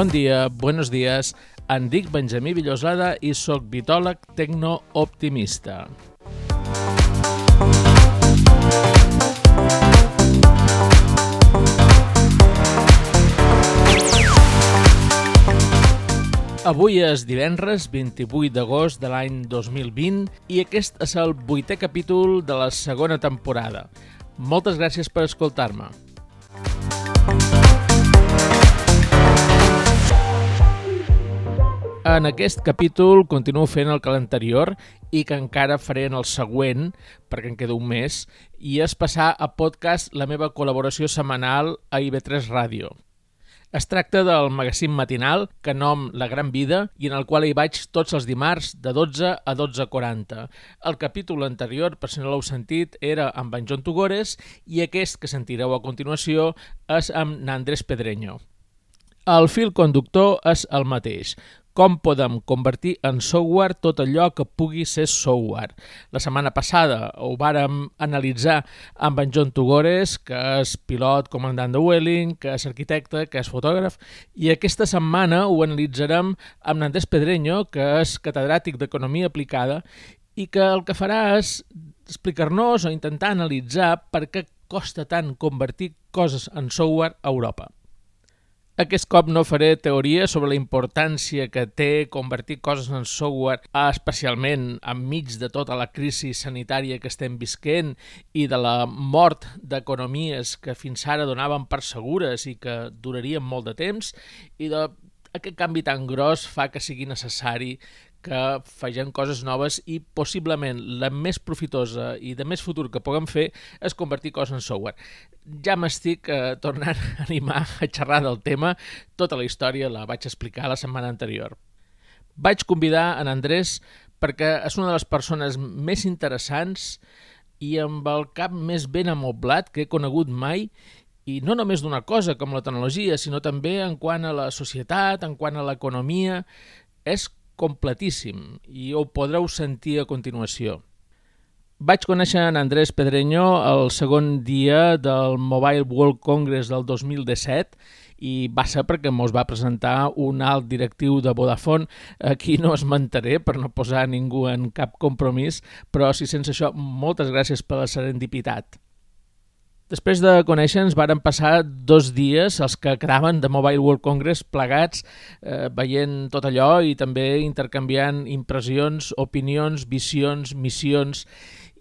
Bon dia, buenos días. Em dic Benjamí Villosada i sóc vitòleg tecno-optimista. Avui és divendres 28 d'agost de l'any 2020 i aquest és el vuitè capítol de la segona temporada. Moltes gràcies per escoltar-me. En aquest capítol continuo fent el que l'anterior i que encara faré en el següent, perquè en queda un mes, i és passar a podcast la meva col·laboració setmanal a IB3 Ràdio. Es tracta del magazín matinal que nom La Gran Vida i en el qual hi vaig tots els dimarts de 12 a 12.40. El capítol anterior, per si no l'heu sentit, era amb en John Tugores i aquest que sentireu a continuació és amb Nandrés Pedreño. El fil conductor és el mateix com podem convertir en software tot allò que pugui ser software. La setmana passada ho vàrem analitzar amb en John Tugores, que és pilot comandant de Welling, que és arquitecte, que és fotògraf, i aquesta setmana ho analitzarem amb Nandés Pedreño, que és catedràtic d'Economia Aplicada, i que el que farà és explicar-nos o intentar analitzar per què costa tant convertir coses en software a Europa. Aquest cop no faré teoria sobre la importància que té convertir coses en software, especialment enmig de tota la crisi sanitària que estem visquent i de la mort d'economies que fins ara donaven per segures i que durarien molt de temps, i de aquest canvi tan gros fa que sigui necessari que fegem coses noves i possiblement la més profitosa i de més futur que puguem fer és convertir coses en software. Ja m'estic eh, tornant a animar a xerrar del tema, tota la història la vaig explicar la setmana anterior. Vaig convidar en Andrés perquè és una de les persones més interessants i amb el cap més ben amoblat que he conegut mai i no només d'una cosa com la tecnologia, sinó també en quant a la societat, en quant a l'economia. És completíssim i ho podreu sentir a continuació. Vaig conèixer en Andrés Pedreño el segon dia del Mobile World Congress del 2017 i va ser perquè mos va presentar un alt directiu de Vodafone. Aquí no es mantaré per no posar ningú en cap compromís, però si sense això, moltes gràcies per la serendipitat. Després de conèixer-nos, varen passar dos dies els que quedaven de Mobile World Congress plegats, eh, veient tot allò i també intercanviant impressions, opinions, visions, missions,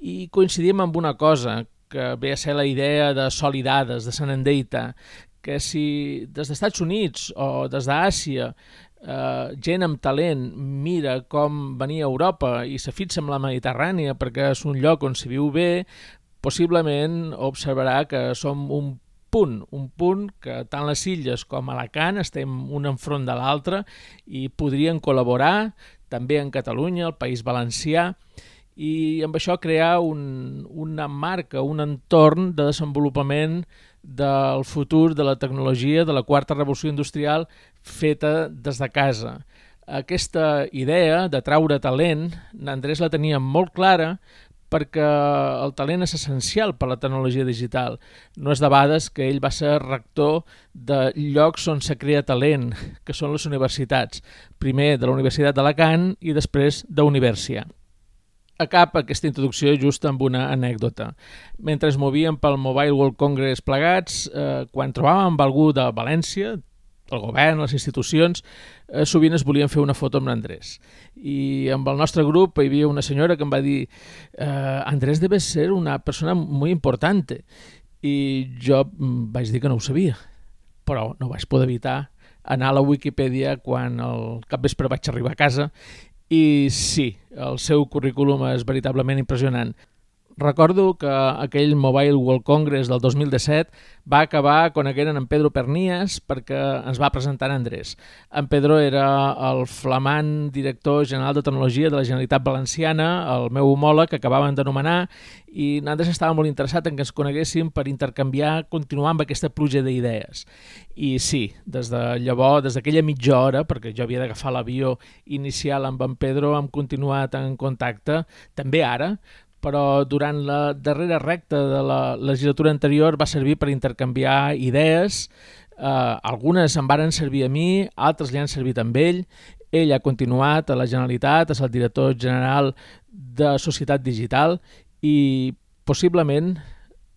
i coincidim amb una cosa, que ve a ser la idea de Solidades, de Sant Endeita, que si des dels Estats Units o des d'Àsia eh, gent amb talent mira com venia a Europa i se fixa en la Mediterrània perquè és un lloc on s'hi viu bé, possiblement observarà que som un punt, un punt que tant les illes com Alacant estem un enfront de l'altre i podrien col·laborar també en Catalunya, el País Valencià, i amb això crear un, una marca, un entorn de desenvolupament del futur de la tecnologia, de la quarta revolució industrial feta des de casa. Aquesta idea de traure talent, Andrés la tenia molt clara perquè el talent és essencial per a la tecnologia digital. No és de vegades que ell va ser rector de llocs on se crea talent, que són les universitats. Primer de la Universitat d'Alacant i després d'Universia. Acab aquesta introducció just amb una anècdota. Mentre es movíem pel Mobile World Congress plegats, eh, quan trobàvem algú de València, el govern, les institucions, eh, sovint es volien fer una foto amb l'Andrés. I amb el nostre grup hi havia una senyora que em va dir eh, Andrés debe ser una persona molt important. I jo vaig dir que no ho sabia, però no vaig poder evitar anar a la Wikipedia quan el capvespre vaig arribar a casa i sí, el seu currículum és veritablement impressionant. Recordo que aquell Mobile World Congress del 2017 va acabar coneguent en Pedro Pernias perquè ens va presentar en Andrés. En Pedro era el flamant director general de tecnologia de la Generalitat Valenciana, el meu homòleg que acabaven d'anomenar, i Andrés estava molt interessat en que ens coneguéssim per intercanviar, continuar amb aquesta pluja d'idees. I sí, des de llavors, des d'aquella mitja hora, perquè jo havia d'agafar l'avió inicial amb en Pedro, hem continuat en contacte, també ara, però durant la darrera recta de la legislatura anterior va servir per intercanviar idees Eh, algunes em varen servir a mi, altres li han servit amb ell. Ell ha continuat a la Generalitat, és el director general de Societat Digital i possiblement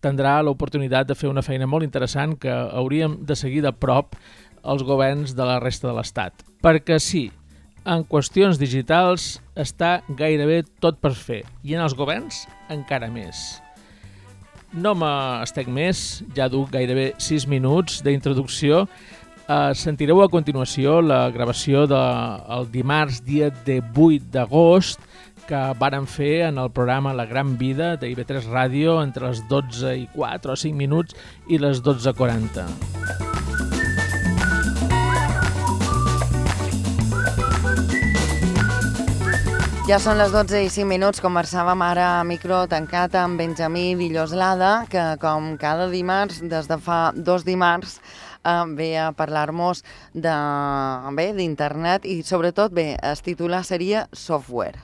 tindrà l'oportunitat de fer una feina molt interessant que hauríem de seguir de prop els governs de la resta de l'Estat. Perquè sí, en qüestions digitals està gairebé tot per fer i en els governs encara més. No m'estec més, ja duc gairebé 6 minuts d'introducció. Uh, sentireu a continuació la gravació del de, dimarts, dia de 8 d'agost, que varen fer en el programa La Gran Vida de IB3 Ràdio entre les 12 i 4 o 5 minuts i les 12.40. Ja són les 12 i 5 minuts, conversàvem ara a micro tancat amb Benjamí Villoslada, que com cada dimarts, des de fa dos dimarts, eh, ve a parlar-nos d'internet i sobretot, bé, es titula seria Software.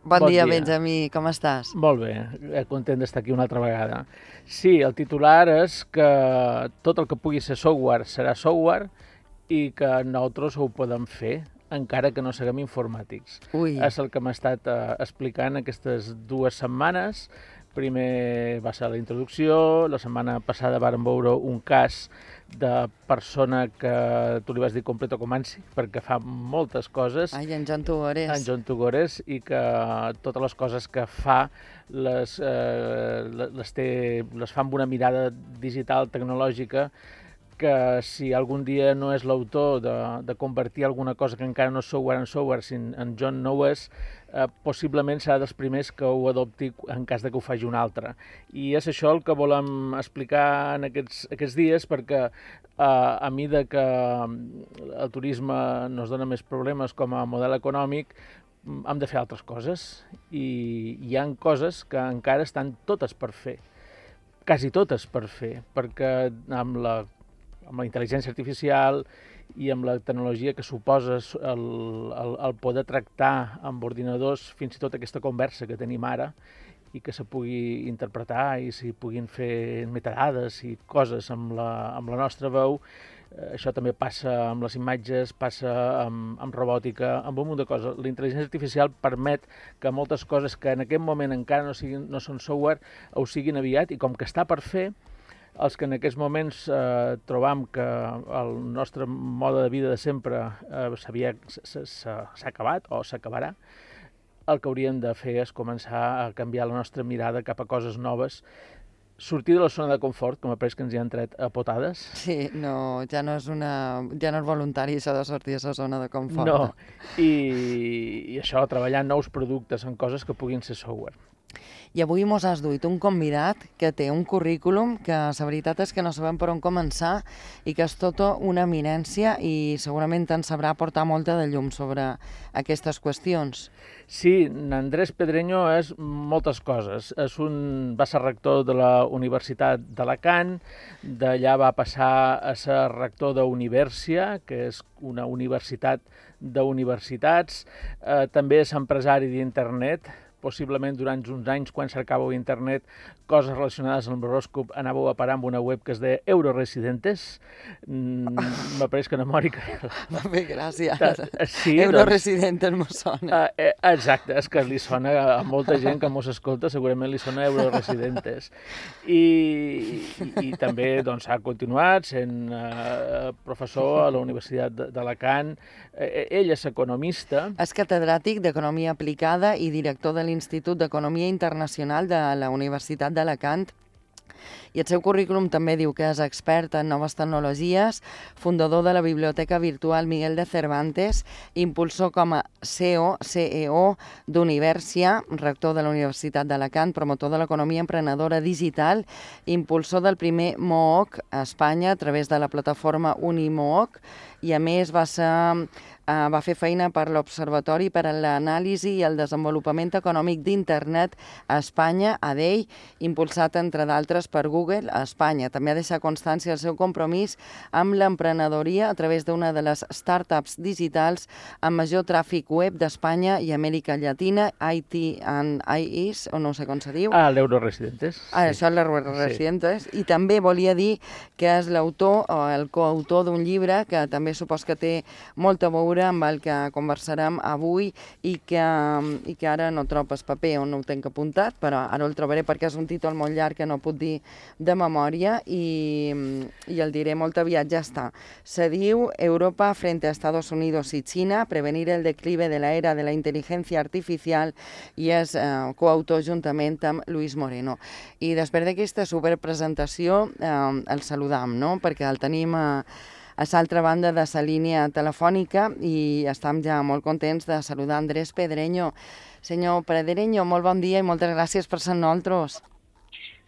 Bon, bon dia, dia, Benjamí, com estàs? Molt bé, eh, content d'estar aquí una altra vegada. Sí, el titular és que tot el que pugui ser software serà software i que nosaltres ho podem fer encara que no siguem informàtics. Ui. És el que m'ha estat eh, explicant aquestes dues setmanes. Primer va ser la introducció, la setmana passada vàrem veure un cas de persona que tu li vas dir completo comanci, perquè fa moltes coses. Ai, en Joan Tugores. En Joan Tugores, i que totes les coses que fa les, eh, les, té, les fa amb una mirada digital, tecnològica, que si algun dia no és l'autor de, de convertir alguna cosa que encara no és software en software, si en John no ho és, eh, possiblement serà dels primers que ho adopti en cas de que ho faci un altre. I és això el que volem explicar en aquests, aquests dies perquè eh, a mida que el turisme nos dona més problemes com a model econòmic, hem de fer altres coses i hi han coses que encara estan totes per fer quasi totes per fer, perquè amb la amb la intel·ligència artificial i amb la tecnologia que suposa el, el, el poder tractar amb ordinadors fins i tot aquesta conversa que tenim ara i que se pugui interpretar i s'hi puguin fer metadades i coses amb la, amb la nostra veu, eh, això també passa amb les imatges, passa amb, amb robòtica, amb un munt de coses. La intel·ligència artificial permet que moltes coses que en aquest moment encara no, siguin, no són software ho siguin aviat i com que està per fer, els que en aquests moments eh, trobam que el nostre mode de vida de sempre eh, s'ha acabat o s'acabarà, el que hauríem de fer és començar a canviar la nostra mirada cap a coses noves, sortir de la zona de confort, com a pres que ens hi han tret a potades. Sí, no, ja no és, una, ja no és voluntari això de sortir de la zona de confort. No, i, i això, treballar nous productes en coses que puguin ser software. I avui mos has duit un convidat que té un currículum que la veritat és que no sabem per on començar i que és tota una eminència i segurament ens sabrà portar molta de llum sobre aquestes qüestions. Sí, Andrés Pedreño és moltes coses. És un, va ser rector de la Universitat d'Alacant, d'allà va passar a ser rector d'Universia, que és una universitat d'universitats, eh, també és empresari d'internet, possiblement durant uns anys, quan cercàveu a internet coses relacionades amb l'horòscop, anàveu a parar amb una web que es deia Euroresidentes. Mm, M'apareix que no mori. Bé, gràcies. Sí, Euroresidentes doncs, sona. Uh, eh, exacte, és que li sona a molta gent que mos escolta, segurament li sona Euroresidentes. I, i, i també doncs, ha continuat sent uh, professor a la Universitat d'Alacant. Uh, ell és economista. És catedràtic d'Economia Aplicada i director de l'Institut d'Economia Internacional de la Universitat d'Alacant. I el seu currículum també diu que és expert en noves tecnologies, fundador de la Biblioteca Virtual Miguel de Cervantes, impulsor com a CEO, CEO d'Universia, rector de la Universitat d'Alacant, promotor de l'economia emprenedora digital, impulsor del primer MOOC a Espanya a través de la plataforma Unimooc i a més va ser eh, va fer feina per l'Observatori per a l'Anàlisi i el Desenvolupament Econòmic d'Internet a Espanya, ADEI, impulsat, entre d'altres, per Google a Espanya. També ha deixat constància el seu compromís amb l'emprenedoria a través d'una de les startups digitals amb major tràfic web d'Espanya i Amèrica Llatina, IT and IES, o no sé com se diu. Ah, l'Euroresidentes. Ah, sí. això és l'Euroresidentes. Sí. I també volia dir que és l'autor o el coautor d'un llibre que també supos que té molt a veure amb el que conversarem avui i que, i que ara no trobo el paper on no ho tenc apuntat, però ara el trobaré perquè és un títol molt llarg que no puc dir de memòria i, i el diré molt aviat, ja està. Se diu Europa frente a Estados Unidos y China, prevenir el declive de la era de la inteligencia artificial i és eh, coautor juntament amb Luis Moreno. I després d'aquesta superpresentació eh, el saludam, no? perquè el tenim a, a l'altra banda de la línia telefònica i estem ja molt contents de saludar Andrés Pedreño. Senyor Pedreño, molt bon dia i moltes gràcies per ser nosaltres.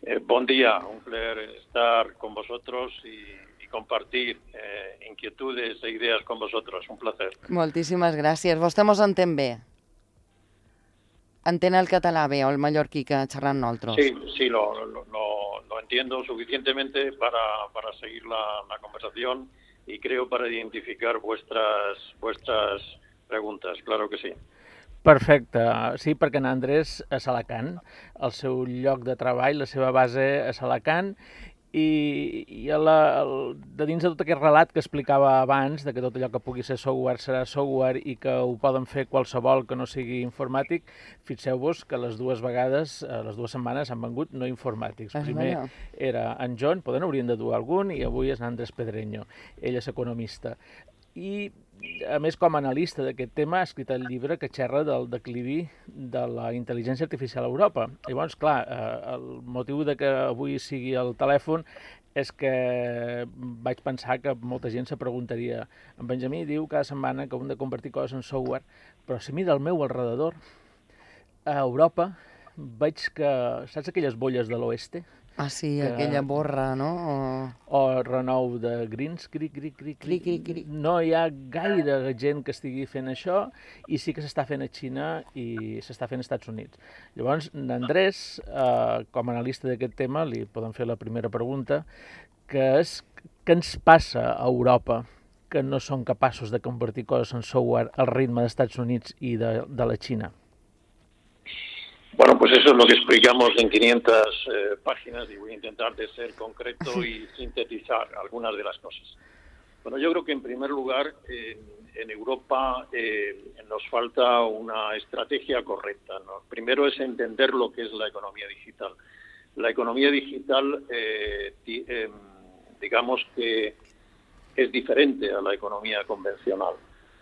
Eh, bon dia, un placer estar con vosotros y, y compartir eh, inquietudes e ideas con vosotros. Un placer. Moltíssimes gràcies. Vostè mos entén bé? Entén el català bé o el mallorquí que xerrant nosaltres? Sí, sí, lo, lo, lo, lo entiendo suficientemente para, para seguir la, la conversación y creo para identificar vuestras, vuestras preguntas, claro que sí. Perfecte. Sí, perquè en Andrés és a Alacant, el seu lloc de treball, la seva base és a Alacant, i, i a la, el, de dins de tot aquest relat que explicava abans, de que tot allò que pugui ser software serà software i que ho poden fer qualsevol que no sigui informàtic, fixeu-vos que les dues vegades, eh, les dues setmanes han vengut no informàtics. És Primer era en John, poden haurien de dur algun, i avui és en Andrés Pedreño, ell és economista. I, a més, com a analista d'aquest tema, ha escrit el llibre que xerra del declivi de la intel·ligència artificial a Europa. Llavors, clar, eh, el motiu de que avui sigui el telèfon és que vaig pensar que molta gent se preguntaria en Benjamí diu cada setmana que hem de convertir coses en software, però si mira al meu alrededor, a Europa veig que, saps aquelles bolles de l'oeste? Ah, sí, que- aquella borra, no? O... o renou de Greens, cric, cric, cric, Cric, cric, cric. No hi ha gaire gent que estigui fent això i sí que s'està fent a Xina i s'està fent als Estats Units. Llavors, Andrés, eh, com a analista d'aquest tema, li poden fer la primera pregunta, que és què ens passa a Europa que no són capaços de convertir coses en software al ritme dels Estats Units i de, de la Xina? Bueno, pues eso es lo que explicamos en 500 eh, páginas y voy a intentar de ser concreto y sintetizar algunas de las cosas. Bueno, yo creo que en primer lugar eh, en Europa eh, nos falta una estrategia correcta. ¿no? Primero es entender lo que es la economía digital. La economía digital, eh, em, digamos que es diferente a la economía convencional.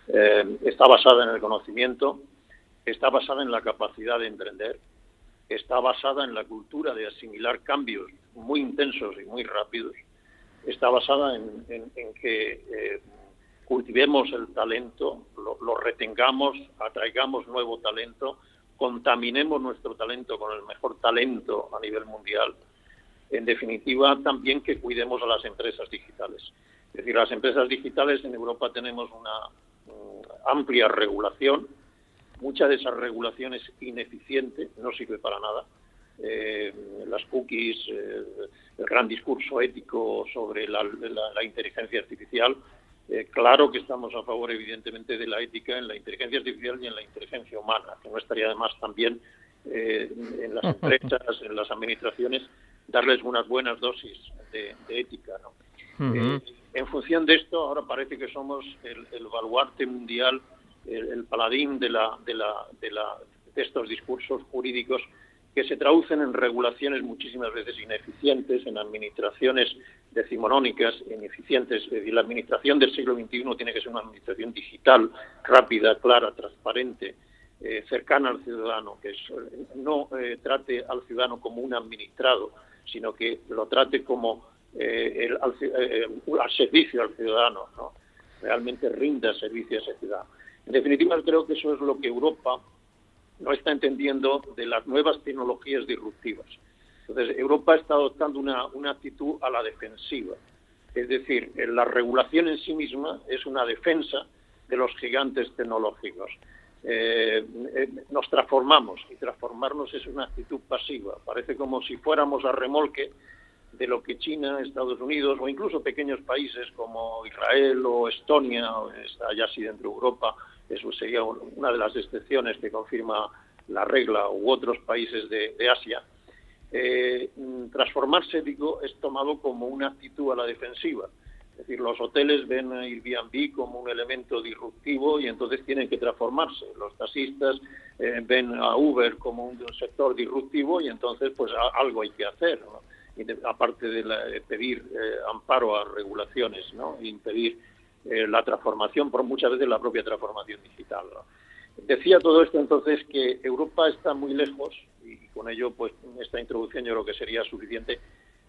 Eh, está basada en el conocimiento, está basada en la capacidad de emprender, está basada en la cultura de asimilar cambios muy intensos y muy rápidos, está basada en, que eh, cultivemos el talento, lo, lo retengamos, atraigamos nuevo talento, contaminemos nuestro talento con el mejor talento a nivel mundial. En definitiva, también que cuidemos a las empresas digitales. Es decir, las empresas digitales en Europa tenemos una mm, amplia regulación, mucha de esa regulación es ineficiente, no sirve para nada. Eh, las cookies, eh, el gran discurso ético sobre la, la- la inteligencia artificial. Eh, claro que estamos a favor, evidentemente, de la ética en la inteligencia artificial y en la inteligencia humana, que no estaría además también eh, en las empresas, en las administraciones, darles unas buenas dosis de, de ética. ¿no? Eh, en función de esto, ahora parece que somos el, el baluarte mundial, el, paladín de, la, de, la, de, la, de estos discursos jurídicos que se traducen en regulaciones muchísimas veces ineficientes, en administraciones decimonónicas ineficientes. La administración del siglo XXI tiene que ser una administración digital, rápida, clara, transparente, eh, cercana al ciudadano, que no eh, trate al ciudadano como un administrado, sino que lo trate como eh, el- al, eh, al servicio al ciudadano, ¿no? realmente rinda servicio a ese ciudadano. En definitiva, creo que eso es lo que Europa no está entendiendo de las nuevas tecnologías disruptivas. Entonces, Europa está adoptando una, actitud a la defensiva. Es decir, eh, la regulación en sí misma es una defensa de los gigantes tecnológicos. Eh, eh, nos transformamos y transformarnos es una actitud pasiva. Parece como si fuéramos a remolque de lo que China, Estados Unidos o incluso pequeños países como Israel o Estonia, allá sí dentro de Europa, eso sería una de las excepciones que confirma la regla, u otros países de, Asia, eh, transformarse, digo, es tomado como una actitud a la defensiva. Es decir, los hoteles ven a Airbnb como un elemento disruptivo y entonces tienen que transformarse. Los taxistas eh, ven a Uber como un, sector disruptivo y entonces pues algo hay que hacer, aparte de, pedir eh, amparo a regulaciones, ¿no? impedir eh, la transformación, por muchas veces la propia transformación digital. Decía todo esto entonces que Europa está muy lejos, y con ello pues esta introducción yo creo que sería suficiente,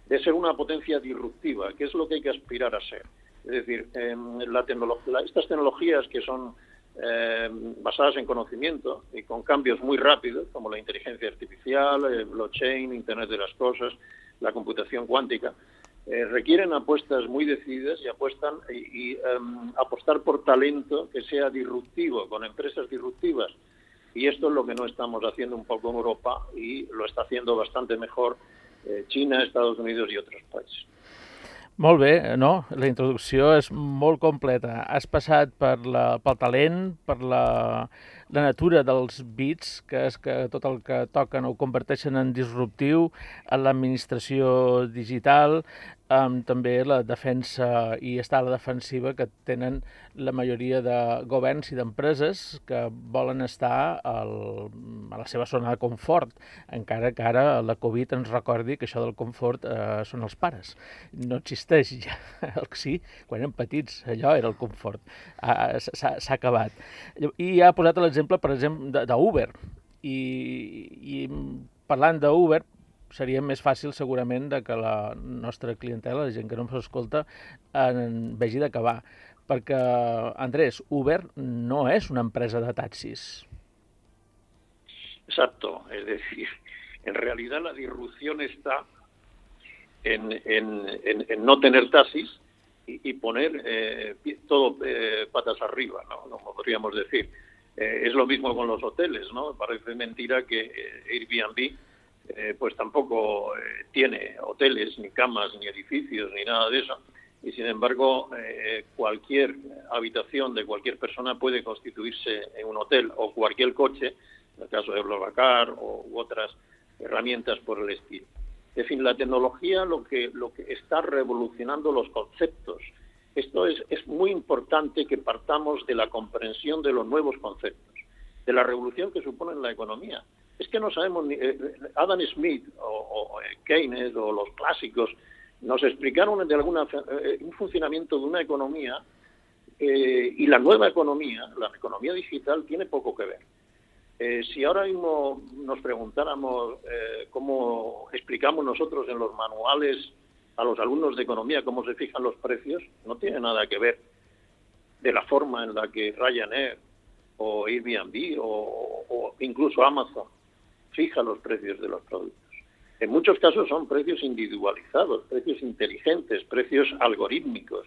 de ser una potencia disruptiva, que es lo que hay que aspirar a ser. Es decir, la estas tecnologías que son em, basadas en conocimiento y con cambios muy rápidos, como la inteligencia artificial, el blockchain, Internet de las Cosas, la computación cuántica, eh, requieren apuestas muy decididas y apuestan y, em, apostar por talento que sea disruptivo, con empresas disruptivas. Y esto es lo que no estamos haciendo un poco en Europa y lo está haciendo bastante mejor eh, China, Estados Unidos i altres països. Molt bé, no? La introducció és molt completa. Has passat per la, talent, per la, la natura dels bits, que és que tot el que toquen ho converteixen en disruptiu, en l'administració digital, amb també la defensa i estar a la defensiva que tenen la majoria de governs i d'empreses que volen estar al, a la seva zona de confort, encara que ara la Covid ens recordi que això del confort eh, són els pares. No existeix ja. El que sí, quan érem petits, allò era el confort. S'ha acabat. I ha posat l'exemple, per exemple, d'Uber. I, I parlant d'Uber, seria més fàcil segurament de que la nostra clientela, la gent que no ens escolta, en vegi d'acabar. Perquè, Andrés, Uber no és una empresa de taxis. Exacto, es decir, en realidad la disrupción está en, en, en, en no tener taxis y, y poner eh, todo eh, patas arriba, ¿no? Como podríamos decir. Eh, es lo mismo con los hoteles, ¿no? Parece mentira que eh, Airbnb eh, pues tampoco tiene hoteles, ni camas, ni edificios, ni nada de eso. Y sin embargo, cualquier habitación de cualquier persona puede constituirse en un hotel o cualquier coche, en el caso de Blobacar o u otras herramientas por el estilo. En fin, la tecnología lo que, lo que está revolucionando los conceptos, esto es, es muy importante que partamos de la comprensión de los nuevos conceptos, de la revolución que supone la economía. Es que no sabemos, ni, eh, Adam Smith o, eh, Keynes o los clásicos nos explicaron de alguna eh, un funcionamiento de una economía y la nueva economía, la economía digital, tiene poco que ver. si ahora mismo nos preguntáramos cómo explicamos nosotros en los manuales a los alumnos de economía cómo se fijan los precios, no tiene nada que ver de la forma en la que Ryanair o Airbnb o incluso Amazon fija los precios de los productos. En muchos casos son precios individualizados, precios inteligentes, precios algorítmicos,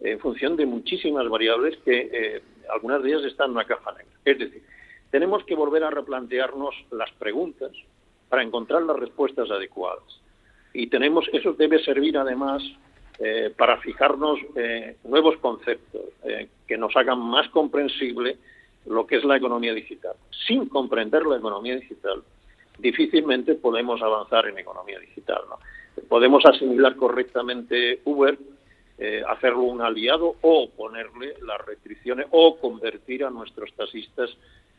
en función de muchísimas variables que eh, algunas de ellas están en una caja negra. Es decir, tenemos que volver a replantearnos las preguntas para encontrar las respuestas adecuadas y tenemos eso debe servir además eh, para fijarnos eh, nuevos conceptos eh, que nos hagan más comprensible lo que es la economía digital. Sin comprender la economía digital, difícilmente podemos avanzar en economía digital. ¿no? Podemos asimilar correctamente Uber, hacerlo un aliado o ponerle las restricciones o convertir a nuestros taxistas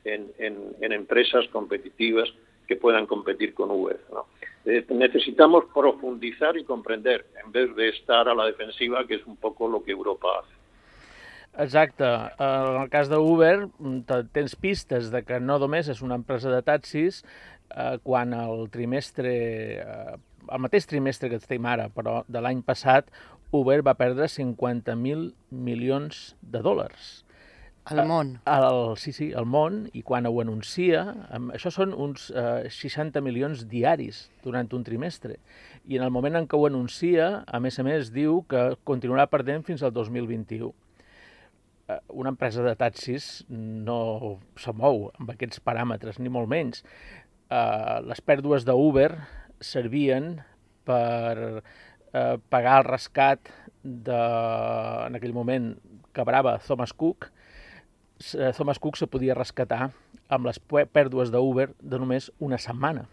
en, empresas competitivas que puedan competir con Uber. ¿no? Eh, necesitamos profundizar i comprender, en vez de estar a la defensiva, que és un poc lo que Europa hace. Exacte. En el cas d'Uber, tens pistes de que no només és una empresa de taxis, eh, quan el trimestre, eh, el mateix trimestre que estem ara, però de l'any passat, Uber va perdre 50.000 milions de dòlars. Al món. El, sí, sí, al món, i quan ho anuncia, això són uns eh, 60 milions diaris durant un trimestre. I en el moment en què ho anuncia, a més a més, diu que continuarà perdent fins al 2021. eh, una empresa de taxis no se mou amb aquests paràmetres, ni molt menys. Uh, les pèrdues d'Uber servien per uh, pagar el rescat de, en aquell moment, que brava Thomas Cook. Thomas Cook se podia rescatar amb les pèrdues d'Uber de només una setmana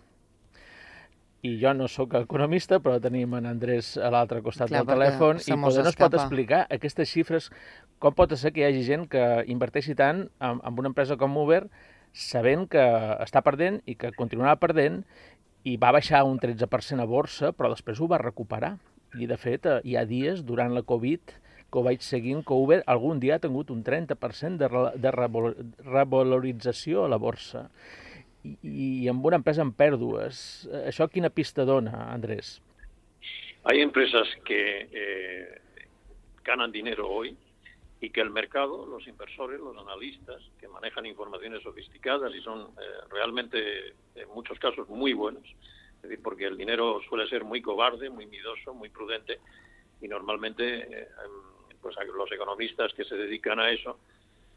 i jo no sóc economista, però tenim en Andrés a l'altre costat Clar, del telèfon i poder no es pot explicar aquestes xifres, com pot ser que hi hagi gent que inverteixi tant en, en una empresa com Uber sabent que està perdent i que continuarà perdent i va baixar un 13% a borsa, però després ho va recuperar. I, de fet, eh, hi ha dies durant la Covid que ho vaig seguint, que Uber algun dia ha tingut un 30% de, re, de revalorització a la borsa i amb una empresa en pèrdues. ¿Això quina pista dona, Andrés? Hay empresas que eh, ganan dinero hoy y que el mercado, los inversores, los analistas, que manejan informaciones sofisticadas y son eh, realmente, en muchos casos, muy buenos, es decir, porque el dinero suele ser muy cobarde, muy miedoso, muy prudente, y normalmente eh, pues los economistas que se dedican a eso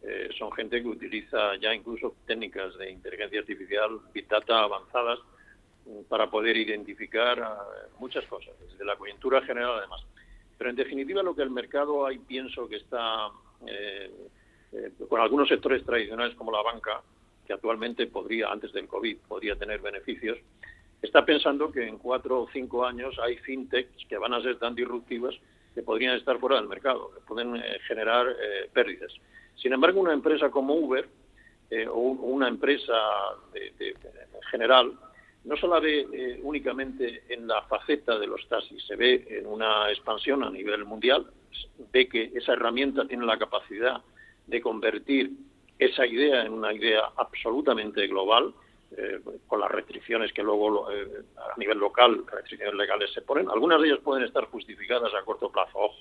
eh, son gente que utiliza ya incluso técnicas de inteligencia artificial, big data avanzadas, para poder identificar uh, muchas cosas, desde la coyuntura general además. Pero en definitiva lo que el mercado ahí pienso que está eh, eh, con algunos sectores tradicionales como la banca, que actualmente podría, antes del COVID, podría tener beneficios, está pensando que en cuatro o cinco años hay fintechs que van a ser tan disruptivas que podrían estar fuera del mercado, que pueden eh, generar eh, pérdidas. Sin embargo, una empresa como Uber eh, o una empresa de, de, en general no se la ve eh, únicamente en la faceta de los taxis, se ve en una expansión a nivel mundial, ve que esa herramienta tiene la capacidad de convertir esa idea en una idea absolutamente global, eh, con las restricciones que luego eh, a nivel local, restricciones legales se ponen. Algunas de ellas pueden estar justificadas a corto plazo, ojo.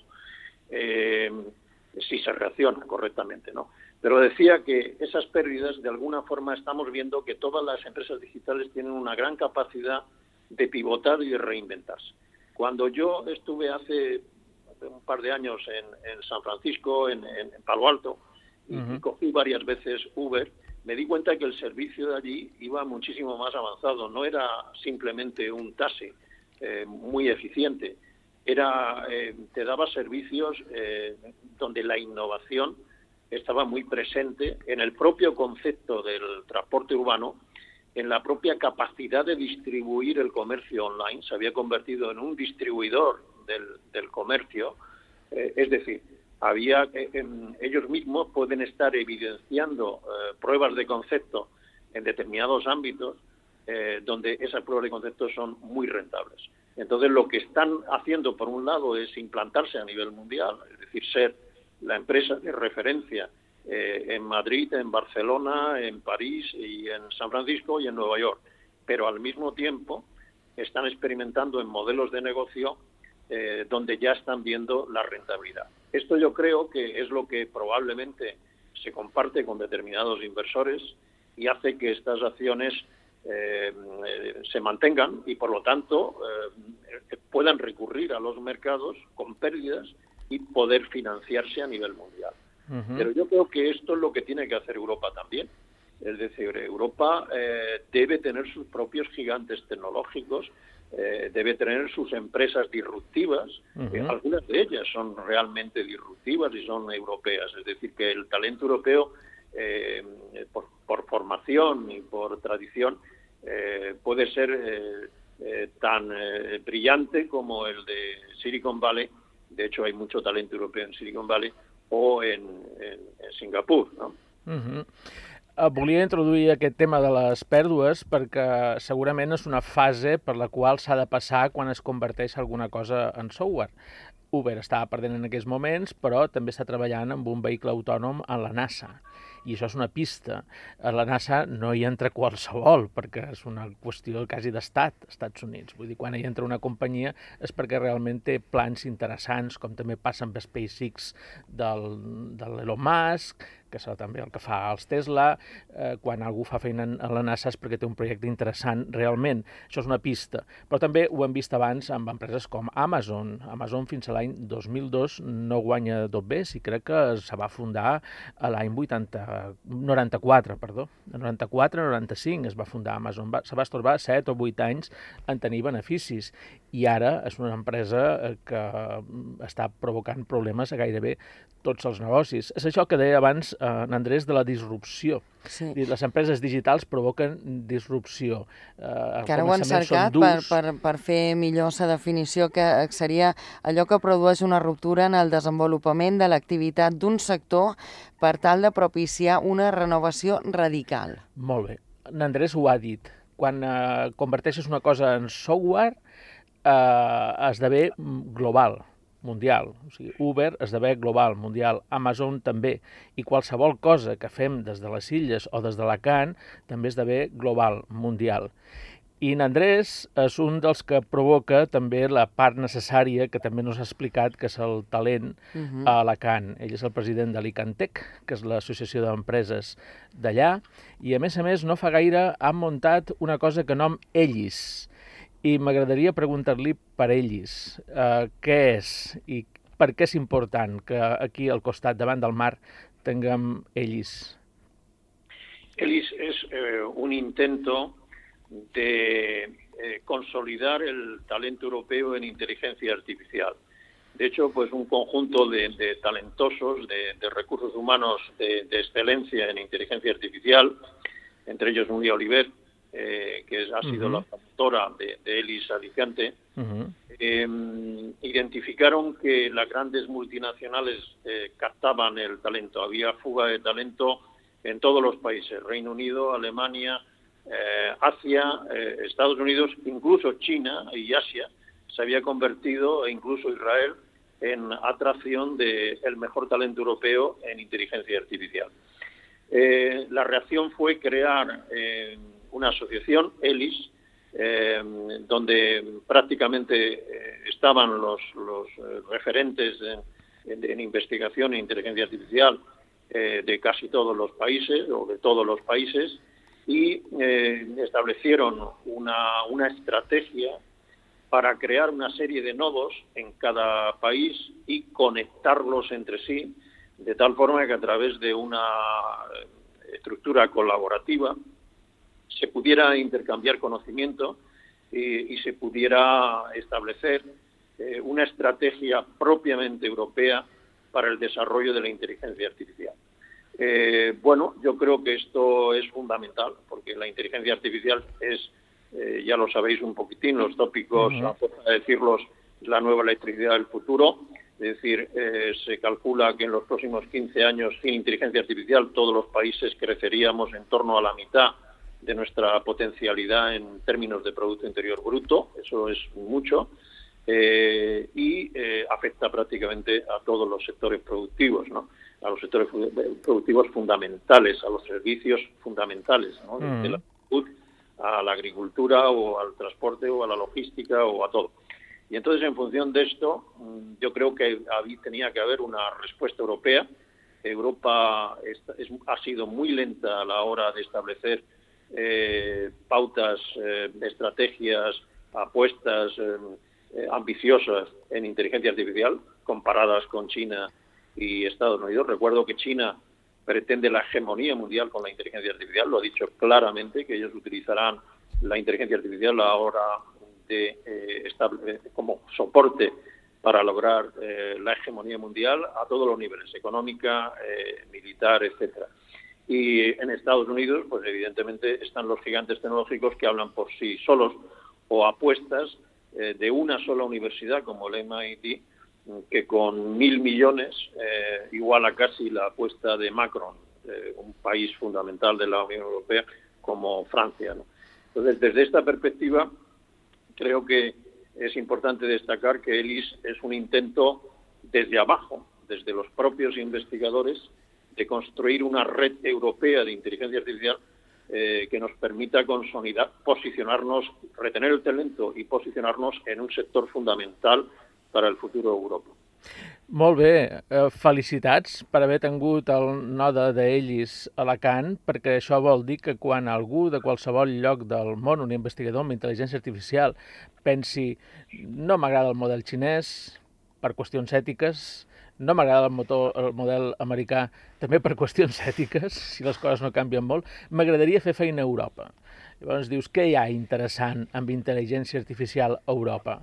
Se reacciona correctamente, ¿no? Pero decía que esas pérdidas, de alguna forma, estamos viendo que todas las empresas digitales tienen una gran capacidad de pivotar y de reinventarse. Cuando yo estuve hace un par de años en, San Francisco, en, Palo Alto, y, cogí varias veces Uber, me di cuenta que el servicio de allí iba muchísimo más avanzado. No era simplemente un taxi eh, muy eficiente, era eh, te daba servicios eh, donde la innovación estaba muy presente en el propio concepto del transporte urbano, en la propia capacidad de distribuir el comercio online, se había convertido en un distribuidor del, comercio, eh, es decir, había ellos mismos pueden estar evidenciando pruebas de concepto en determinados ámbitos donde esas pruebas de concepto son muy rentables. Entonces, lo que están haciendo, por un lado, es implantarse a nivel mundial, es decir, ser la empresa de referencia eh, en Madrid, en Barcelona, en París y en San Francisco y en Nueva York. Pero al mismo tiempo están experimentando en modelos de negocio eh, donde ya están viendo la rentabilidad. Esto yo creo que es lo que probablemente se comparte con determinados inversores y hace que estas acciones eh, se mantengan y por lo tanto puedan recurrir a los mercados con pérdidas y poder financiarse a nivel mundial. Pero yo creo que esto es lo que tiene que hacer Europa también. Es decir, Europa eh, debe tener sus propios gigantes tecnológicos, debe tener sus empresas disruptivas. algunas de ellas son realmente disruptivas y son europeas. Es decir, que el talento europeo, por, por, formación y por tradición, eh, puede ser eh, eh, tan brillante como el de Silicon Valley. De hecho, hay mucho talento europeu en Silicon Valley o en, en, en Singapur. No? Uh -huh. volia introduir aquest tema de les pèrdues perquè segurament és una fase per la qual s'ha de passar quan es converteix alguna cosa en software. Uber estava perdent en aquells moments, però també està treballant amb un vehicle autònom en la NASA. I això és una pista. A la NASA no hi entra qualsevol, perquè és una qüestió quasi d'estat, Estats Units. Vull dir, quan hi entra una companyia és perquè realment té plans interessants, com també passa amb SpaceX del, de l'Elon Musk, que és també el que fa els Tesla, eh, quan algú fa feina a la NASA és perquè té un projecte interessant realment. Això és una pista. Però també ho hem vist abans amb empreses com Amazon. Amazon fins a l'any 2002 no guanya tot bé, si crec que se va fundar a l'any 94, perdó. En 94-95 es va fundar Amazon. Va, se va estorbar 7 o 8 anys en tenir beneficis i ara és una empresa eh, que està provocant problemes a gairebé tots els negocis. És això que deia abans eh, Andrés de la disrupció. Sí. Les empreses digitals provoquen disrupció. Eh, que ara ho han cercat per, per, per fer millor la definició, que seria allò que produeix una ruptura en el desenvolupament de l'activitat d'un sector per tal de propiciar una renovació radical. Molt bé. Andrés ho ha dit. Quan eh, converteixes una cosa en software, eh, esdevé global mundial. O sigui, Uber esdevé global, mundial, Amazon també, i qualsevol cosa que fem des de les illes o des de Alacant també esdevé global, mundial. I Nandrés és un dels que provoca també la part necessària que també nos ha explicat, que és el talent uh -huh. a Alacant. Ell és el president de l'Icantec, que és l'associació d'empreses d'allà, i a més a més no fa gaire han muntat una cosa que nom Ellis, i m'agradaria preguntar-li per ells eh, què és i per què és important que aquí al costat, davant del mar, tinguem ells. ELIS es eh, un intento de eh, consolidar el talento europeo en inteligencia artificial. De hecho, pues un conjunto de, talentosos, de, de, recursos humanos de, de, excelencia en inteligencia artificial, entre ellos Nuria Oliver, eh, que ha sido la promotora de, de Elis Alicante, eh, identificaron que las grandes multinacionales eh, captaban el talento. Había fuga de talento en todos los países, Reino Unido, Alemania, eh, Asia, Estados Unidos, incluso China y Asia, se había convertido, e incluso Israel, en atracción del el mejor talento europeo en inteligencia artificial. La reacción fue crear eh, una asociación, ELIS, eh, donde prácticamente eh, estaban los, eh, referentes en, investigación e inteligencia artificial de casi todos los países o de todos los países y establecieron una, una estrategia para crear una serie de nodos en cada país y conectarlos entre sí de tal forma que a través de una estructura colaborativa se pudiera intercambiar conocimiento y, y se pudiera establecer eh, una estrategia propiamente europea para el desarrollo de la inteligencia artificial. Eh, bueno, yo creo que esto es fundamental, porque la inteligencia artificial es, eh, ya lo sabéis un poquitín, los tópicos, a decirlos, la nueva electricidad del futuro. Es decir, eh, se calcula que en los próximos 15 años, sin inteligencia artificial, todos los países creceríamos en torno a la mitad de nuestra potencialidad en términos de Producto Interior Bruto, eso es mucho, eh, y eh, afecta prácticamente a todos los sectores productivos, ¿no? a los sectores productivos fundamentales, a los servicios fundamentales, ¿no? Mm. de la salud a la agricultura o al transporte o a la logística o a todo. Y entonces, en función de esto, mm, yo creo que tenía que haber una respuesta europea. Europa es, es, ha sido muy lenta a la hora de establecer eh, pautas, eh, estrategias, apuestas eh, eh, ambiciosas en inteligencia artificial comparadas con China y Estados Unidos. Recuerdo que China pretende la hegemonía mundial con la inteligencia artificial, lo ha dicho claramente, que ellos utilizarán la inteligencia artificial a la hora de como soporte para lograr eh, la hegemonía mundial a todos los niveles, económica, militar, etcétera. Y en Estados Unidos, pues evidentemente están los gigantes tecnológicos que hablan por sí solos o apuestas eh, de una sola universidad como el MIT, que con mil millones eh, iguala casi la apuesta de Macron, eh, un país fundamental de la Unión Europea como Francia. Entonces, desde esta perspectiva, creo que es importante destacar que ELIS es un intento desde abajo, desde los propios investigadores, de construir una red europea de inteligencia artificial eh, que nos permita consolidar, posicionarnos, retener el talento y posicionarnos en un sector fundamental para el futuro de Europa. Molt bé, eh, felicitats per haver tingut el node d'Ellis a Alacant, perquè això vol dir que quan algú de qualsevol lloc del món, un investigador amb intel·ligència artificial, pensi no m'agrada el model xinès per qüestions ètiques, no m'agrada el, motor, el model americà també per qüestions ètiques, si les coses no canvien molt, m'agradaria fer feina a Europa. Llavors dius, què hi ha interessant amb intel·ligència artificial a Europa?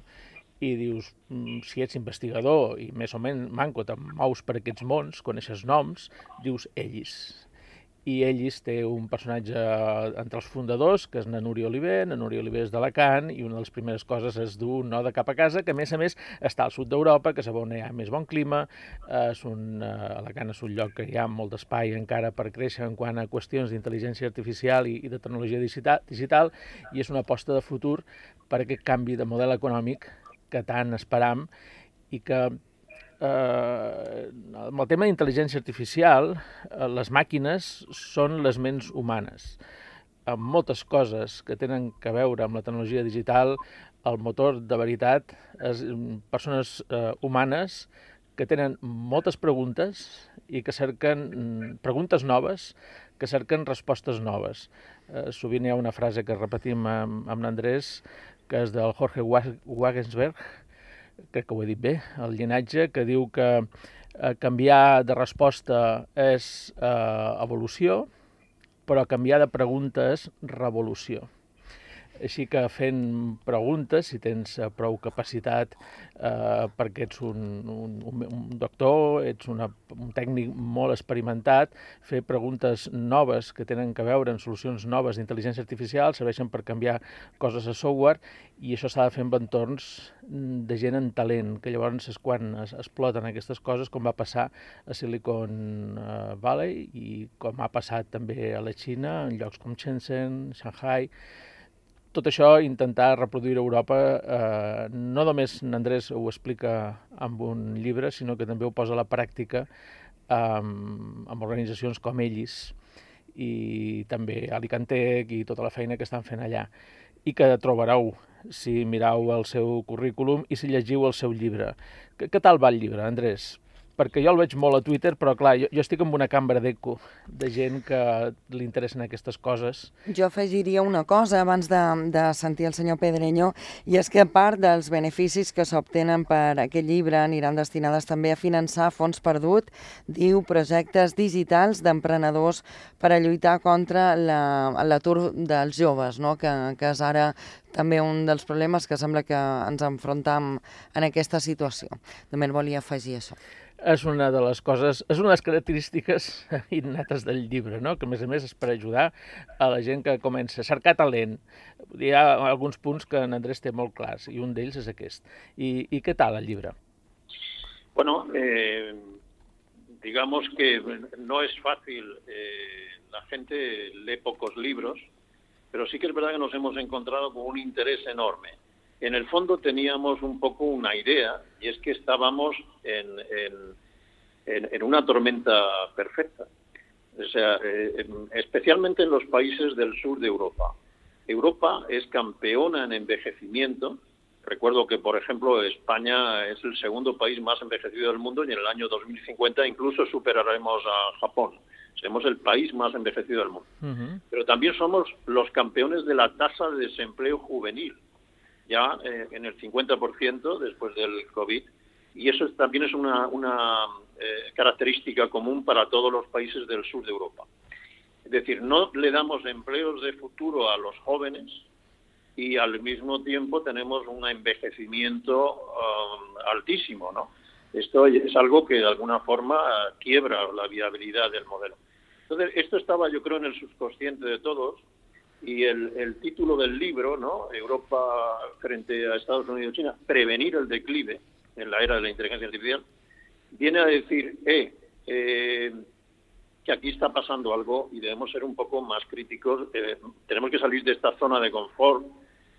i dius, mm, si ets investigador i més o menys manco te'n mous per aquests mons, coneixes noms, dius ells. I ells té un personatge entre els fundadors, que és na Núria Oliver, na Núria Oliver és d'Alacant, i una de les primeres coses és dur un node cap a casa, que a més a més està al sud d'Europa, que és on hi ha més bon clima, és un, uh, Alacant és un lloc que hi ha molt d'espai encara per créixer en quant a qüestions d'intel·ligència artificial i, i de tecnologia digital, digital, i és una aposta de futur per aquest canvi de model econòmic que tant esperam i que eh, amb el tema d'intel·ligència artificial, eh, les màquines són les ments humanes. Amb moltes coses que tenen que veure amb la tecnologia digital, el motor de veritat és persones eh, humanes que tenen moltes preguntes i que cerquen mm, preguntes noves, que cerquen respostes noves. Eh, sovint hi ha una frase que repetim amb, amb l'Andrés, que és del Jorge Wagensberg, crec que ho he dit bé, el llinatge, que diu que eh, canviar de resposta és eh, evolució, però canviar de pregunta és revolució. Així que fent preguntes, si tens eh, prou capacitat eh, perquè ets un, un, un doctor, ets una, un tècnic molt experimentat, fer preguntes noves que tenen que veure en solucions noves d'intel·ligència artificial serveixen per canviar coses a software i això s'ha de fer en entorns de gent en talent, que llavors és quan es, exploten aquestes coses, com va passar a Silicon eh, Valley i com ha passat també a la Xina, en llocs com Shenzhen, Shanghai, tot això intentar reproduir Europa, eh, no només n'Andrés ho explica amb un llibre, sinó que també ho posa a la pràctica amb, amb organitzacions com ells i també Alicantec i tota la feina que estan fent allà i que trobareu si mirau el seu currículum i si llegiu el seu llibre. Què tal va el llibre, Andrés? Perquè jo el veig molt a Twitter, però clar, jo, jo estic amb una cambra d'eco de gent que li interessen aquestes coses. Jo afegiria una cosa abans de, de sentir el senyor Pedreño, i és que a part dels beneficis que s'obtenen per aquest llibre aniran destinades també a finançar fons perdut, diu projectes digitals d'emprenedors per a lluitar contra l'atur la, dels joves, no? que, que és ara també un dels problemes que sembla que ens enfrontam en aquesta situació. També volia afegir això és una de les coses, és una de les característiques innates del llibre, no? que a més a més és per ajudar a la gent que comença a cercar talent. Hi ha alguns punts que en Andrés té molt clars i un d'ells és aquest. I, I què tal el llibre? Bueno, eh, digamos que no es fácil, eh, la gente lee pocos libros, pero sí que es verdad que nos hemos encontrado con un interés enorme en el fondo teníamos un poco una idea, y es que estábamos en, en, en una tormenta perfecta. O sea, eh, especialmente en los países del sur de Europa. Europa es campeona en envejecimiento. Recuerdo que, por ejemplo, España es el segundo país más envejecido del mundo y en el año 2050 incluso superaremos a Japón. Seremos el país más envejecido del mundo. Uh -huh. Pero también somos los campeones de la tasa de desempleo juvenil ya eh, en el 50% después del COVID. Y eso también es una, una eh, característica común para todos los países del sur de Europa. Es decir, no le damos empleos de futuro a los jóvenes y al mismo tiempo tenemos un envejecimiento um, altísimo, ¿no? Esto es algo que de alguna forma quiebra la viabilidad del modelo. Entonces, esto estaba yo creo en el subconsciente de todos y el, el, título del libro, ¿no? Europa frente a Estados Unidos y China, prevenir el declive en la era de la inteligencia artificial, viene a decir eh, eh, que aquí está pasando algo y debemos ser un poco más críticos. Eh, tenemos que salir de esta zona de confort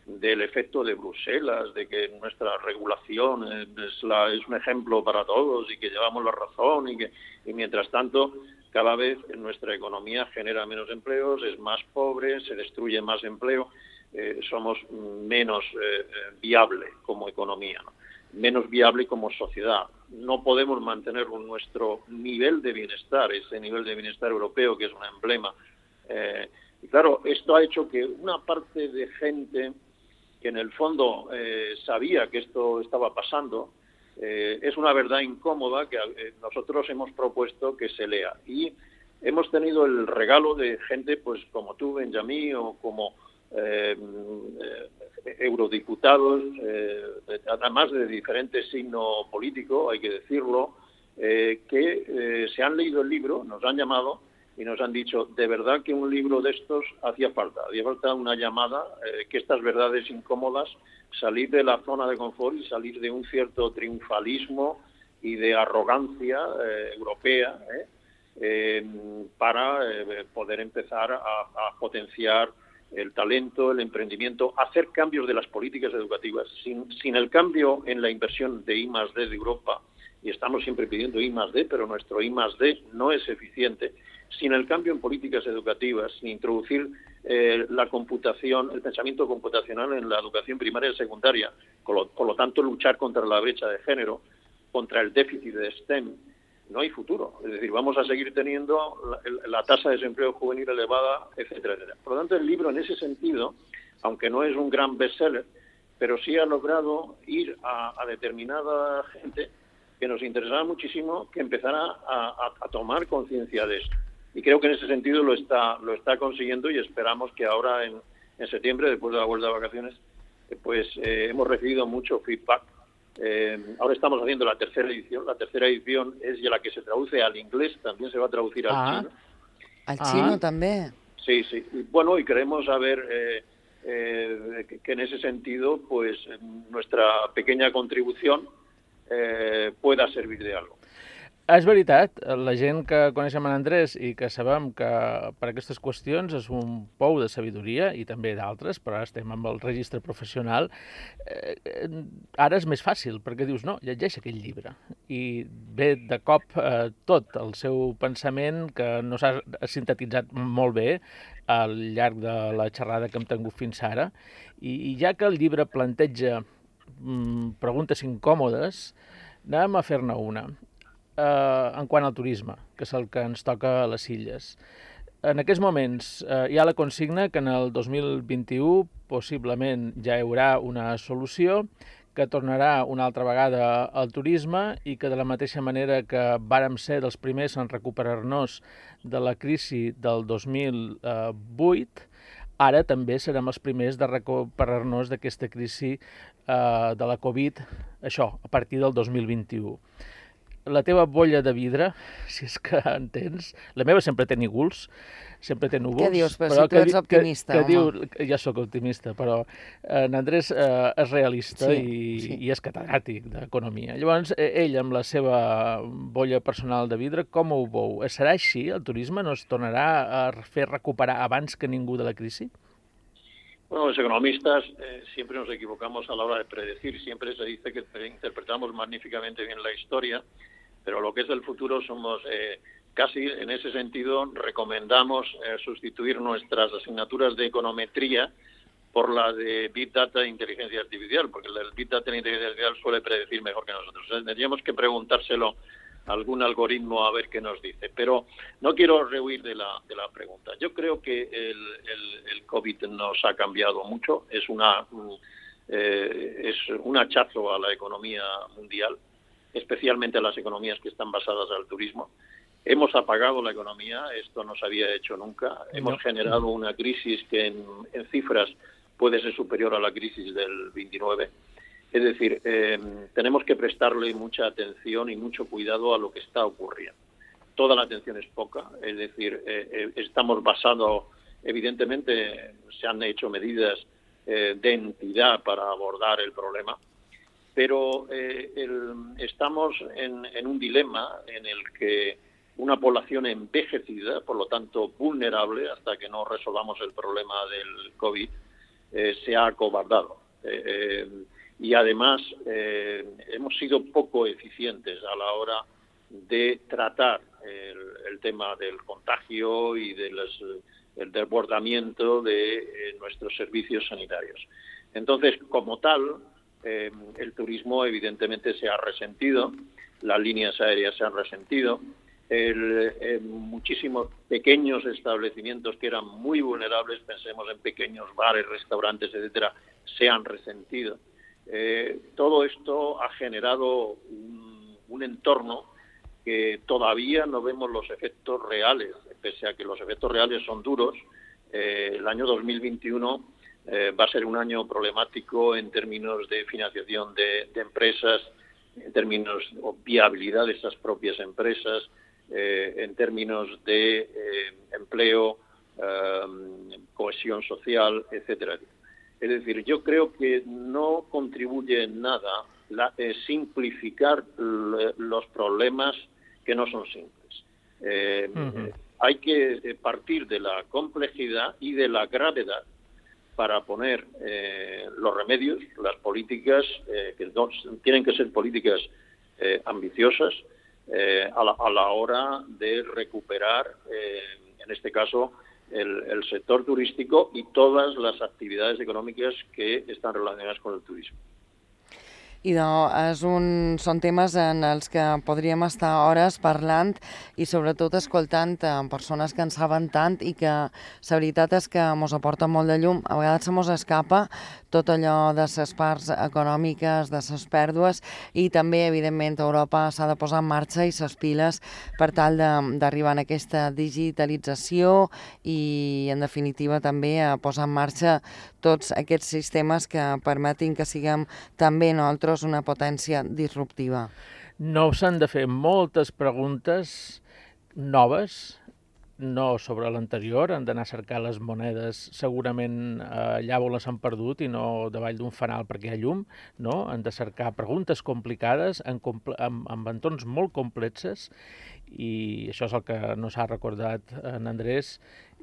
del efecto de Bruselas, de que nuestra regulación es, la, es un ejemplo para todos y que llevamos la razón y que y mientras tanto cada vez nuestra economía genera menos empleos, es más pobre, se destruye más empleo, eh, somos menos eh, viable como economía, menos viable como sociedad. No podemos mantener nuestro nivel de bienestar, ese nivel de bienestar europeo que es un emblema. Eh, y claro, esto ha hecho que una parte de gente que en el fondo eh, sabía que esto estaba pasando, eh, es una verdad incómoda que eh, nosotros hemos propuesto que se lea. Y hemos tenido el regalo de gente pues como tú, Benjamín, o como eurodiputados, además de diferente signo político, hay que decirlo, que se han leído el libro, nos han llamado y nos han dicho, de verdad que un libro de estos hacía falta, hacía falta una llamada, eh, que estas verdades incómodas, salir de la zona de confort y salir de un cierto triunfalismo y de arrogancia eh, europea eh, para poder empezar a, a, potenciar el talento, el emprendimiento, hacer cambios de las políticas educativas. Sin, sin el cambio en la inversión de I más D de Europa, y estamos siempre pidiendo I más D, pero nuestro I más D no es eficiente, sin el cambio en políticas educativas, sin introducir eh, la computación, el pensamiento computacional en la educación primaria y secundaria, por lo, tanto luchar contra la brecha de género, contra el déficit de STEM, no hay futuro. Es decir, vamos a seguir teniendo la, tasa de desempleo juvenil elevada, etcétera, etcétera. Por lo tanto, el libro en ese sentido, aunque no es un gran bestseller, pero sí ha logrado ir a, determinada gente que nos interesaba muchísimo que empezara a tomar conciencia de esto y creo que en ese sentido lo está lo está consiguiendo y esperamos que ahora en, en septiembre después de la vuelta de vacaciones eh, pues eh, hemos recibido mucho feedback. Eh, ahora estamos haciendo la tercera edición. La tercera edición es ya la que se traduce al inglés también se va a traducir al ah. chino. Al chino ah. también. Sí sí. Y, bueno y queremos saber que, que, en ese sentido pues nuestra pequeña contribución pueda servir de algo és veritat, la gent que coneixem en Andrés i que sabem que per aquestes qüestions és un pou de sabidoria i també d'altres, però ara estem amb el registre professional, eh, ara és més fàcil perquè dius, no, llegeix aquell llibre. I ve de cop eh, tot el seu pensament que no s'ha sintetitzat molt bé al llarg de la xerrada que hem tingut fins ara i, i ja que el llibre planteja mm, preguntes incòmodes, anem a fer-ne una eh, en quant al turisme, que és el que ens toca a les illes. En aquests moments eh, hi ha la consigna que en el 2021 possiblement ja hi haurà una solució que tornarà una altra vegada al turisme i que de la mateixa manera que vàrem ser dels primers en recuperar-nos de la crisi del 2008, ara també serem els primers de recuperar-nos d'aquesta crisi eh, de la Covid, això, a partir del 2021 la teva bolla de vidre, si és que entens, la meva sempre té nígols, sempre té núvols. Què dius? Però, però si tu ets optimista, que, que home. Diu, ja sóc optimista, però en Andrés eh, és realista sí, i, sí. i és catedràtic d'economia. Llavors, eh, ell, amb la seva bolla personal de vidre, com ho veu? Serà així? El turisme no es tornarà a fer recuperar abans que ningú de la crisi? Bueno, los economistas eh, siempre nos equivocamos a la hora de predecir. Siempre se dice que interpretamos magníficamente bien la historia pero lo que es el futuro somos eh, casi en ese sentido recomendamos eh, sustituir nuestras asignaturas de econometría por la de Big Data e Inteligencia Artificial, porque el Big Data e Inteligencia Artificial suele predecir mejor que nosotros. tendríamos que preguntárselo a algún algoritmo a ver qué nos dice. Pero no quiero rehuir de la, de la pregunta. Yo creo que el, COVID nos ha cambiado mucho. Es una, eh, es un hachazo a la economía mundial especialmente las economías que están basadas al turismo. Hemos apagado la economía, esto no se había hecho nunca. Hemos generado una crisis que en, cifras puede ser superior a la crisis del 29. Es decir, eh, tenemos que prestarle mucha atención y mucho cuidado a lo que está ocurriendo. Toda la atención es poca, es decir, eh, eh, estamos basados, evidentemente se han hecho medidas de entidad para abordar el problema, pero eh, estamos en, un dilema en el que una población envejecida, por lo tanto vulnerable hasta que no resolvamos el problema del COVID, se ha acobardado. y además hemos sido poco eficientes a la hora de tratar el, tema del contagio y del desbordamiento de nuestros servicios sanitarios. Entonces, como tal, el turismo evidentemente se ha resentido, las líneas aéreas se han resentido, el, muchísimos pequeños establecimientos que eran muy vulnerables, pensemos en pequeños bares, restaurantes, etcétera, se han resentido. Eh, todo esto ha generado un, entorno que todavía no vemos los efectos reales, pese a que los efectos reales son duros. Eh, el año 2021 eh, va a ser un año problemático en términos de financiación de, de empresas, en términos de viabilidad de esas propias empresas, eh, en términos de eh, empleo, cohesión social, etcétera. Es decir, yo creo que no contribuye en nada la, simplificar los problemas que no son simples. Hay que partir de la complejidad y de la gravedad para poner los remedios, las políticas, que tienen que ser políticas ambiciosas, eh, a, la, hora de recuperar, eh, en este caso, el, sector turístico y todas las actividades económicas que están relacionadas con el turismo. I de, és un, són temes en els que podríem estar hores parlant i sobretot escoltant eh, persones que en saben tant i que la veritat és que ens aporta molt de llum. A vegades se mos escapa tot allò de les parts econòmiques, de les pèrdues i també, evidentment, Europa s'ha de posar en marxa i les piles per tal d'arribar a aquesta digitalització i, en definitiva, també a posar en marxa tots aquests sistemes que permetin que siguem també nosaltres una potència disruptiva. No s'han de fer moltes preguntes noves, no sobre l'anterior, han d'anar a cercar les monedes segurament eh, allà on les han perdut i no davall d'un fanal perquè hi ha llum, no? Han de cercar preguntes complicades en, en, en entorns molt complexes i això és el que no s'ha recordat en Andrés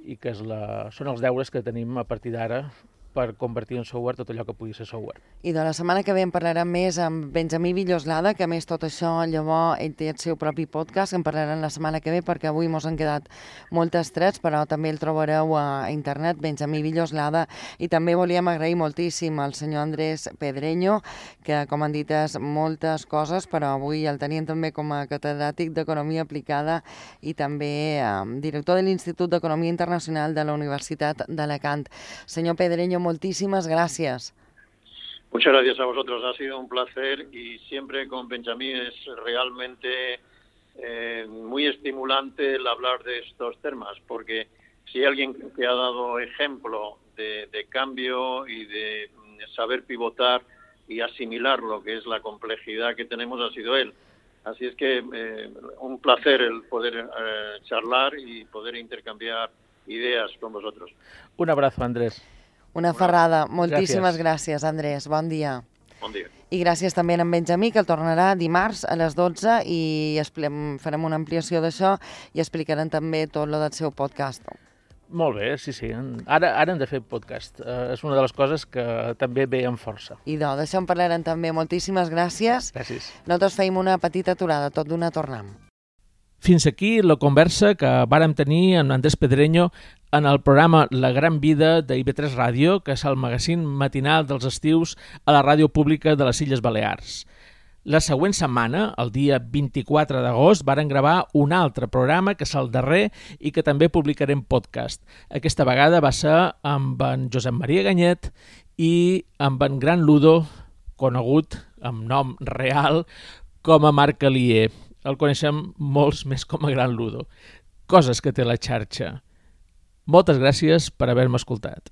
i que és la, són els deures que tenim a partir d'ara per convertir en software tot allò que pugui ser software. I de la setmana que ve en parlarem més amb Benjamí Villoslada, que més tot això, llavors, ell té el seu propi podcast, en parlarem la setmana que ve perquè avui mos han quedat moltes trets, però també el trobareu a internet, Benjamí Villoslada, i també volíem agrair moltíssim al senyor Andrés Pedreño, que com han dit és moltes coses, però avui el tenien també com a catedràtic d'Economia Aplicada i també eh, director de l'Institut d'Economia Internacional de la Universitat d'Alacant. Senyor Pedreño, muchísimas gracias. Muchas gracias a vosotros, ha sido un placer y siempre con Benjamín es realmente eh, muy estimulante el hablar de estos temas, porque si hay alguien que ha dado ejemplo de, cambio y de saber pivotar y asimilar lo que es la complejidad que tenemos ha sido él. Así es que eh, un placer el poder eh, charlar y poder intercambiar ideas con vosotros. Un abrazo, Andrés. Una ferrada. Moltíssimes gràcies. gràcies, Andrés. Bon dia. Bon dia. I gràcies també a en Benjamí, que el tornarà dimarts a les 12 i farem una ampliació d'això i explicarem també tot lo del seu podcast. Molt bé, sí, sí. Ara, ara hem de fer podcast. Uh, és una de les coses que també ve amb força. I d'això en parlarem també. Moltíssimes gràcies. Gràcies. Nosaltres feim una petita aturada, tot d'una tornam. Fins aquí la conversa que vàrem tenir amb Andrés Pedreño en el programa La Gran Vida de IB3 Ràdio, que és el magazín matinal dels estius a la ràdio pública de les Illes Balears. La següent setmana, el dia 24 d'agost, varen gravar un altre programa, que és el darrer, i que també publicarem podcast. Aquesta vegada va ser amb en Josep Maria Ganyet i amb en Gran Ludo, conegut amb nom real com a Marc Alier el coneixem molts més com a Gran Ludo. Coses que té la xarxa. Moltes gràcies per haver-me escoltat.